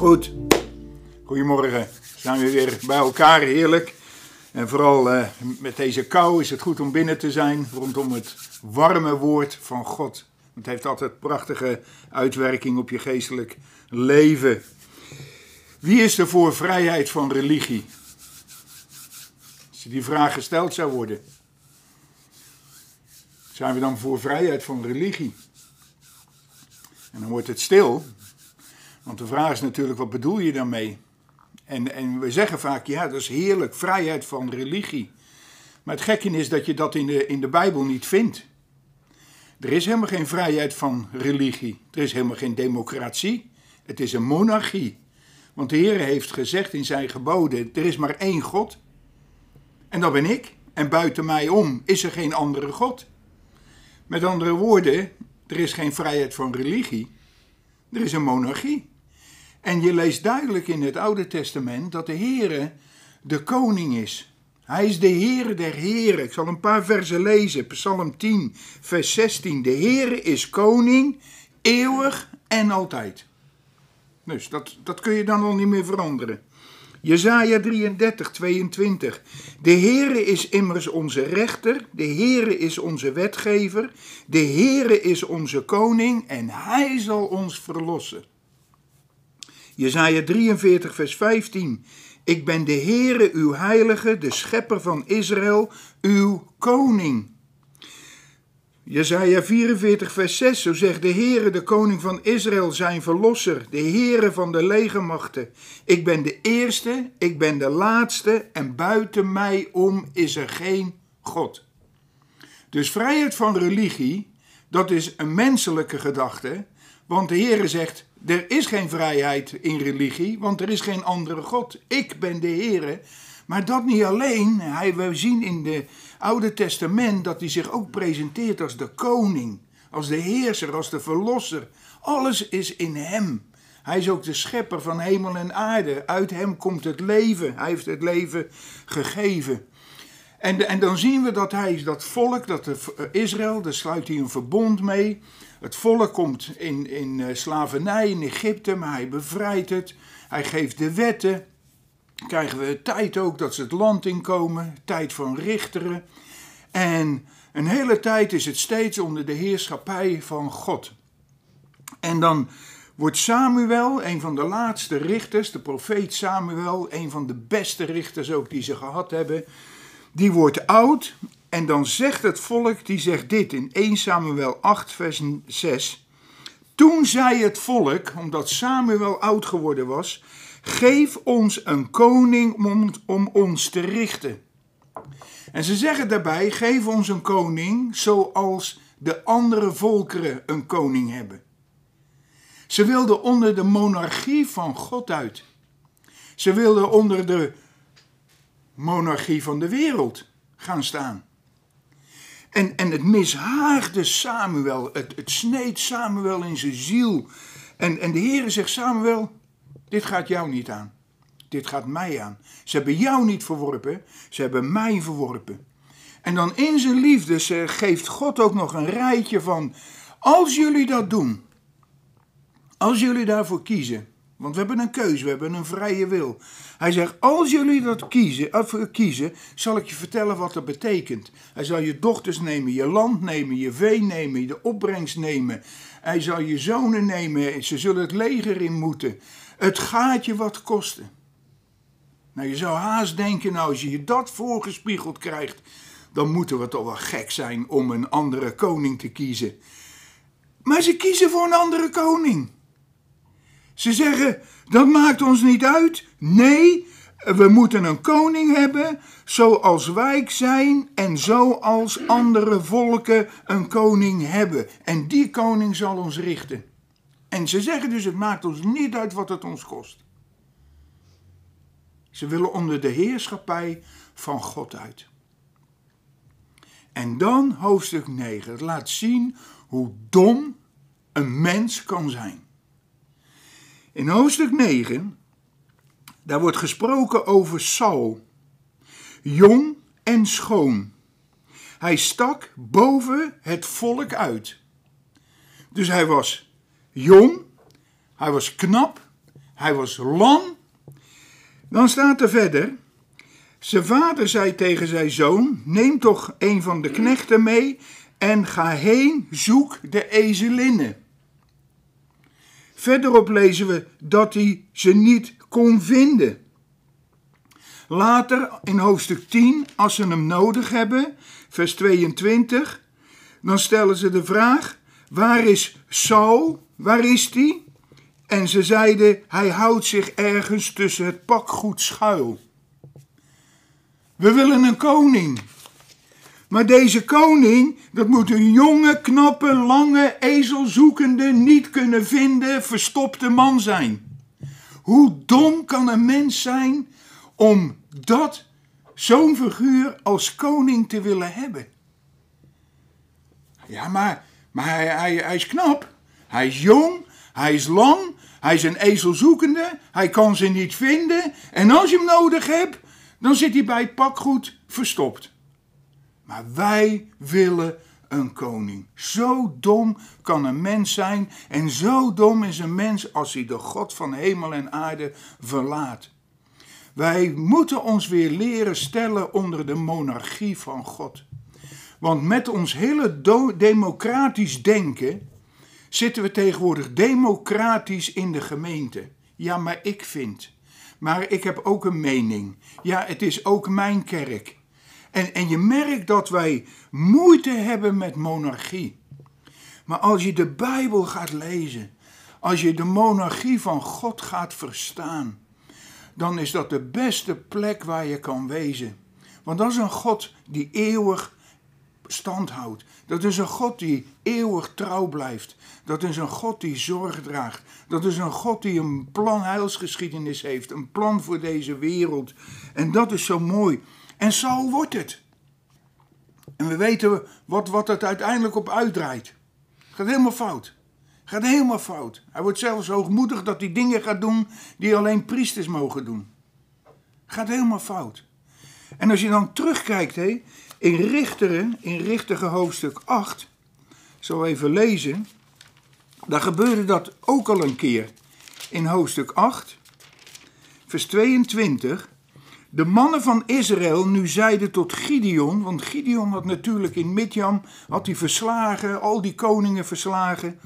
Goed, goedemorgen. Zijn we weer bij elkaar, heerlijk. En vooral uh, met deze kou is het goed om binnen te zijn rondom het warme woord van God. Het heeft altijd prachtige uitwerking op je geestelijk leven. Wie is er voor vrijheid van religie? Als die vraag gesteld zou worden. Zijn we dan voor vrijheid van religie? En dan wordt het stil. Want de vraag is natuurlijk, wat bedoel je daarmee? En, en we zeggen vaak, ja, dat is heerlijk, vrijheid van religie. Maar het gekke is dat je dat in de, in de Bijbel niet vindt. Er is helemaal geen vrijheid van religie. Er is helemaal geen democratie. Het is een monarchie. Want de Heer heeft gezegd in zijn geboden: er is maar één God. En dat ben ik. En buiten mij om is er geen andere God. Met andere woorden, er is geen vrijheid van religie. Er is een monarchie. En je leest duidelijk in het Oude Testament dat de Heere de koning is. Hij is de Heere der Heren. Ik zal een paar versen lezen. Psalm 10, vers 16. De Heere is koning, eeuwig en altijd. Dus dat, dat kun je dan al niet meer veranderen. Jezaja 33, 22. De Heere is immers onze rechter, de Heere is onze wetgever, de Heere is onze koning en hij zal ons verlossen. Jezaja 43, vers 15. Ik ben de Heere, uw heilige, de schepper van Israël, uw koning. Jezaja 44, vers 6, zo zegt de Heere, de koning van Israël, zijn verlosser, de Heere van de legermachten. Ik ben de eerste, ik ben de laatste en buiten mij om is er geen God. Dus vrijheid van religie, dat is een menselijke gedachte, want de Heere zegt, er is geen vrijheid in religie, want er is geen andere God. Ik ben de Heere. Maar dat niet alleen. Hij, we zien in het Oude Testament dat hij zich ook presenteert als de koning, als de heerser, als de verlosser. Alles is in hem. Hij is ook de schepper van hemel en aarde. Uit hem komt het leven. Hij heeft het leven gegeven. En, en dan zien we dat hij dat volk, dat de, Israël, daar sluit hij een verbond mee. Het volk komt in, in eh, slavernij in Egypte, maar hij bevrijdt het. Hij geeft de wetten. Krijgen we tijd ook dat ze het land inkomen, tijd van richteren. En een hele tijd is het steeds onder de heerschappij van God. En dan wordt Samuel, een van de laatste richters, de profeet Samuel, een van de beste richters ook die ze gehad hebben, die wordt oud en dan zegt het volk, die zegt dit in 1 Samuel 8, vers 6. Toen zei het volk, omdat Samuel oud geworden was, geef ons een koning om, om ons te richten. En ze zeggen daarbij, geef ons een koning zoals de andere volkeren een koning hebben. Ze wilden onder de monarchie van God uit. Ze wilden onder de monarchie van de wereld gaan staan. En, en het mishaagde Samuel, het, het sneed Samuel in zijn ziel. En, en de Heere zegt, Samuel, dit gaat jou niet aan. Dit gaat mij aan. Ze hebben jou niet verworpen, ze hebben mij verworpen. En dan in zijn liefde geeft God ook nog een rijtje van, als jullie dat doen, als jullie daarvoor kiezen, want we hebben een keuze, we hebben een vrije wil. Hij zegt, als jullie dat kiezen, of kiezen, zal ik je vertellen wat dat betekent. Hij zal je dochters nemen, je land nemen, je vee nemen, de opbrengst nemen. Hij zal je zonen nemen, ze zullen het leger in moeten. Het gaat je wat kosten. Nou, je zou haast denken, nou, als je je dat voorgespiegeld krijgt, dan moeten we toch wel gek zijn om een andere koning te kiezen. Maar ze kiezen voor een andere koning. Ze zeggen, dat maakt ons niet uit. Nee, we moeten een koning hebben zoals wij zijn en zoals andere volken een koning hebben. En die koning zal ons richten. En ze zeggen dus, het maakt ons niet uit wat het ons kost. Ze willen onder de heerschappij van God uit. En dan hoofdstuk 9. Het laat zien hoe dom een mens kan zijn. In hoofdstuk 9, daar wordt gesproken over Saul. Jong en schoon. Hij stak boven het volk uit. Dus hij was jong, hij was knap, Hij was lang. Dan staat er verder. Zijn vader zei tegen zijn zoon: Neem toch een van de knechten mee en ga heen, zoek de ezelinnen. Verderop lezen we dat hij ze niet kon vinden. Later in hoofdstuk 10, als ze hem nodig hebben, vers 22, dan stellen ze de vraag: Waar is Saul? Waar is die? En ze zeiden: Hij houdt zich ergens tussen het pakgoed schuil. We willen een koning. Maar deze koning, dat moet een jonge, knappe, lange, ezelzoekende, niet kunnen vinden, verstopte man zijn. Hoe dom kan een mens zijn om dat, zo'n figuur als koning te willen hebben? Ja, maar, maar hij, hij, hij is knap, hij is jong, hij is lang, hij is een ezelzoekende, hij kan ze niet vinden en als je hem nodig hebt, dan zit hij bij het pakgoed verstopt. Maar wij willen een koning. Zo dom kan een mens zijn en zo dom is een mens als hij de God van hemel en aarde verlaat. Wij moeten ons weer leren stellen onder de monarchie van God. Want met ons hele democratisch denken zitten we tegenwoordig democratisch in de gemeente. Ja, maar ik vind. Maar ik heb ook een mening. Ja, het is ook mijn kerk. En, en je merkt dat wij moeite hebben met monarchie. Maar als je de Bijbel gaat lezen, als je de monarchie van God gaat verstaan, dan is dat de beste plek waar je kan wezen. Want dat is een God die eeuwig stand houdt. Dat is een God die eeuwig trouw blijft. Dat is een God die zorg draagt. Dat is een God die een plan heilsgeschiedenis heeft. Een plan voor deze wereld. En dat is zo mooi. En zo wordt het. En we weten wat, wat het uiteindelijk op uitdraait. Gaat helemaal fout. Gaat helemaal fout. Hij wordt zelfs hoogmoedig dat hij dingen gaat doen die alleen priesters mogen doen. Gaat helemaal fout. En als je dan terugkijkt hé, in Richteren, in Richteren hoofdstuk 8, zo even lezen, daar gebeurde dat ook al een keer. In hoofdstuk 8, vers 22. De mannen van Israël nu zeiden tot Gideon, want Gideon had natuurlijk in Midjam, had hij verslagen, al die koningen verslagen.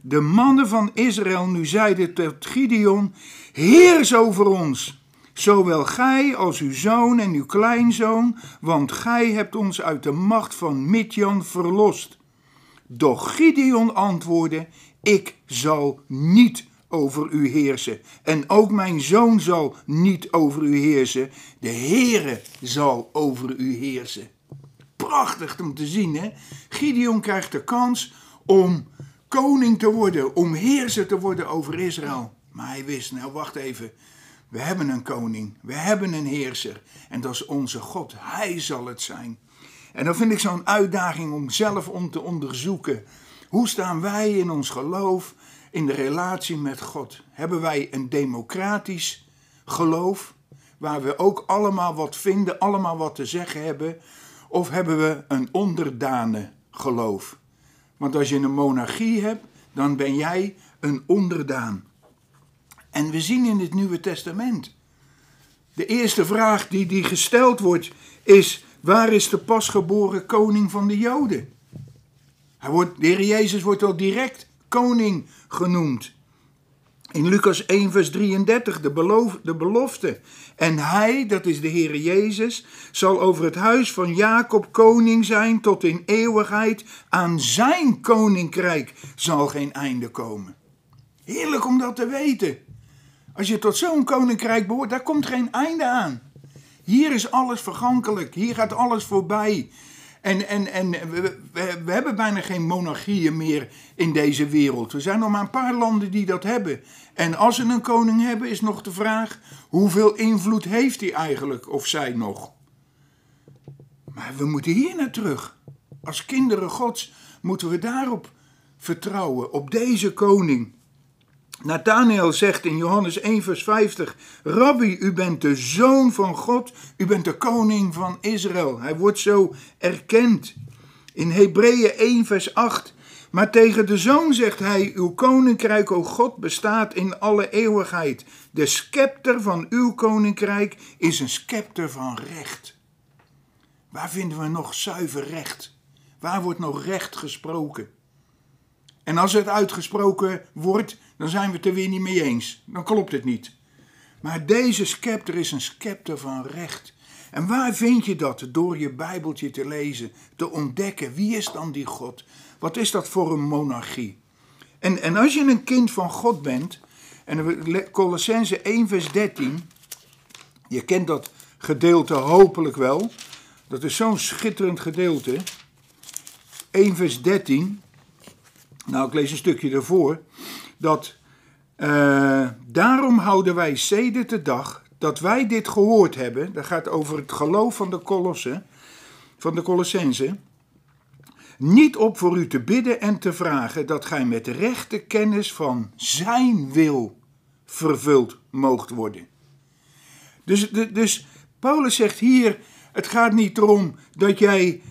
De mannen van Israël nu zeiden tot Gideon, heers over ons, zowel gij als uw zoon en uw kleinzoon, want gij hebt ons uit de macht van Midjan verlost. Doch Gideon antwoordde, ik zal niet over u heersen. En ook mijn zoon zal niet over u heersen. De Heere zal over u heersen. Prachtig om te zien, hè? Gideon krijgt de kans om koning te worden, om heerser te worden over Israël. Maar hij wist, nou wacht even, we hebben een koning, we hebben een heerser. En dat is onze God, hij zal het zijn. En dan vind ik zo'n uitdaging om zelf om te onderzoeken. Hoe staan wij in ons geloof? In de relatie met God? Hebben wij een democratisch geloof, waar we ook allemaal wat vinden, allemaal wat te zeggen hebben? Of hebben we een onderdanen geloof? Want als je een monarchie hebt, dan ben jij een onderdaan. En we zien in het Nieuwe Testament. De eerste vraag die, die gesteld wordt is: waar is de pasgeboren koning van de Joden? Hij wordt, de Heer Jezus wordt al direct koning genoemd. In Lucas 1, vers 33, de, beloof, de belofte. En hij, dat is de Heere Jezus, zal over het huis van Jacob koning zijn tot in eeuwigheid. Aan zijn koninkrijk zal geen einde komen. Heerlijk om dat te weten. Als je tot zo'n koninkrijk behoort, daar komt geen einde aan. Hier is alles vergankelijk, hier gaat alles voorbij. En, en, en we, we, hebben bijna geen monarchieën meer in deze wereld. Er zijn nog maar een paar landen die dat hebben. En als ze een koning hebben, is nog de vraag: hoeveel invloed heeft hij eigenlijk of zij nog? Maar we moeten hier naar terug. Als kinderen Gods moeten we daarop vertrouwen, op deze koning. Nathanael zegt in Johannes 1, vers 50: Rabbi, u bent de zoon van God, u bent de koning van Israël. Hij wordt zo erkend. In Hebreeën 1, vers 8: Maar tegen de zoon zegt hij: Uw koninkrijk, o God, bestaat in alle eeuwigheid. De scepter van uw koninkrijk is een scepter van recht. Waar vinden we nog zuiver recht? Waar wordt nog recht gesproken? En als het uitgesproken wordt, dan zijn we het er weer niet mee eens. Dan klopt het niet. Maar deze scepter is een scepter van recht. En waar vind je dat? Door je Bijbeltje te lezen, te ontdekken. Wie is dan die God? Wat is dat voor een monarchie? En, en als je een kind van God bent, en Colossense 1 vers 13, je kent dat gedeelte hopelijk wel. Dat is zo'n schitterend gedeelte. 1 vers 13. Nou, ik lees een stukje ervoor. Dat uh, daarom houden wij zeden de dag dat wij dit gehoord hebben. Dat gaat over het geloof van de Kolossen, van de Colossense. Niet op voor u te bidden en te vragen dat gij met rechte kennis van zijn wil vervuld moogt worden. Dus, dus Paulus zegt hier: het gaat niet erom dat jij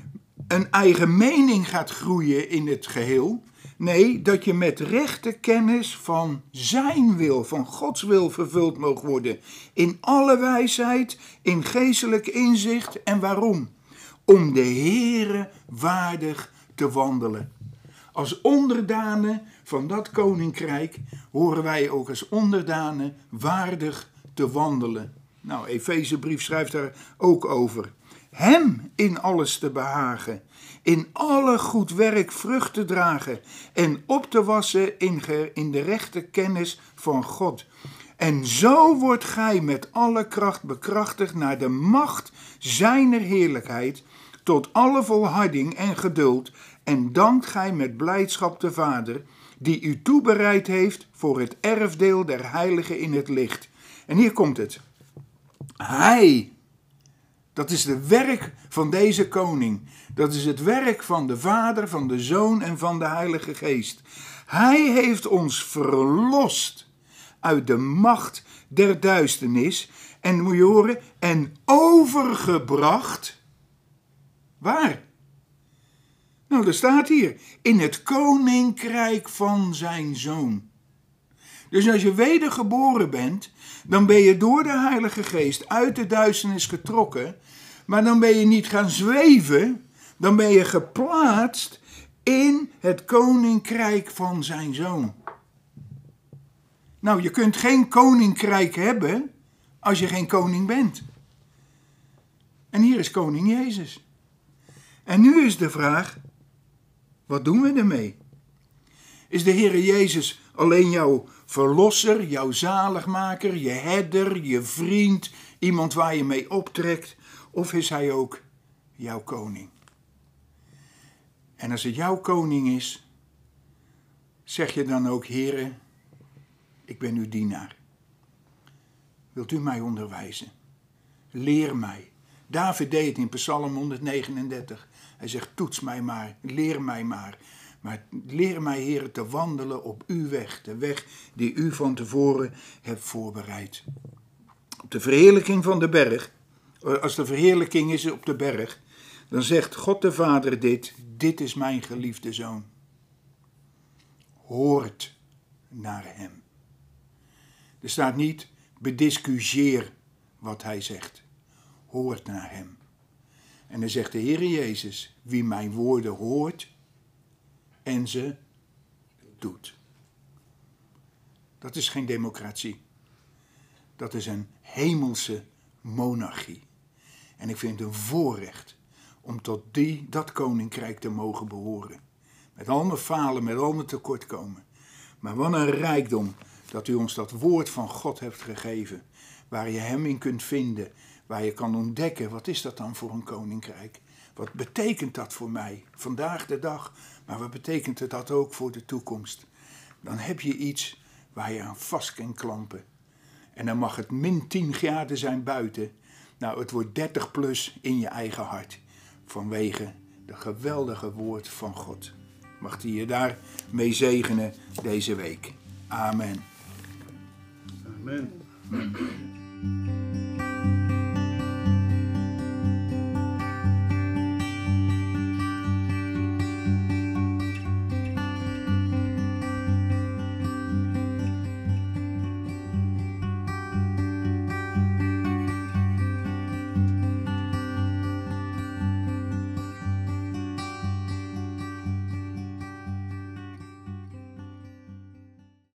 een eigen mening gaat groeien in het geheel. Nee, dat je met rechte kennis van zijn wil, van Gods wil vervuld mag worden. In alle wijsheid, in geestelijk inzicht. En waarom? Om de Heere waardig te wandelen. Als onderdanen van dat koninkrijk horen wij ook als onderdanen waardig te wandelen. Nou, Efezebrief schrijft daar ook over. Hem in alles te behagen, in alle goed werk vrucht te dragen en op te wassen in, in de rechte kennis van God. En zo wordt gij met alle kracht bekrachtigd naar de macht zijner heerlijkheid, tot alle volharding en geduld, en dankt gij met blijdschap de Vader, die u toebereid heeft voor het erfdeel der heiligen in het licht. En hier komt het. Hij, dat is het werk van deze koning. Dat is het werk van de Vader, van de Zoon en van de Heilige Geest. Hij heeft ons verlost uit de macht der duisternis. En moet je horen, en overgebracht. Waar? Nou, er staat hier, in het koninkrijk van zijn zoon. Dus als je wedergeboren bent, dan ben je door de Heilige Geest uit de duisternis getrokken, maar dan ben je niet gaan zweven, dan ben je geplaatst in het koninkrijk van zijn zoon. Nou, je kunt geen koninkrijk hebben als je geen koning bent. En hier is koning Jezus. En nu is de vraag, wat doen we ermee? Is de Heer Jezus alleen jouw verlosser, jouw zaligmaker, je herder, je vriend, iemand waar je mee optrekt? Of is Hij ook jouw koning? En als het jouw koning is, zeg je dan ook, Heere, ik ben uw dienaar. Wilt u mij onderwijzen? Leer mij. David deed in Psalm 139. Hij zegt, toets mij maar, leer mij maar. Maar leer mij, Heer, te wandelen op uw weg, de weg die u van tevoren hebt voorbereid. Op de verheerlijking van de berg, eh, als de verheerlijking is op de berg, dan zegt God de Vader dit, dit is mijn geliefde zoon. Hoort naar hem. Er staat niet, bediscussieer wat hij zegt. Hoort naar hem. En dan zegt de Heer Jezus, wie mijn woorden hoort en ze doet. Dat is geen democratie. Dat is een hemelse monarchie. En ik vind het een voorrecht om tot die, dat koninkrijk te mogen behoren. Met al mijn falen, met al mijn tekortkomen. Maar wat een rijkdom dat u ons dat woord van God hebt gegeven. Waar je hem in kunt vinden waar je kan ontdekken, wat is dat dan voor een koninkrijk? Wat betekent dat voor mij, vandaag de dag, maar wat betekent het dat ook voor de toekomst? Dan heb je iets waar je aan vast kan klampen. En dan mag het min 10 graden zijn buiten. Nou, het wordt 30 plus in je eigen hart. Vanwege de geweldige woord van God. Mag hij je daar mee zegenen deze week. Amen. Amen.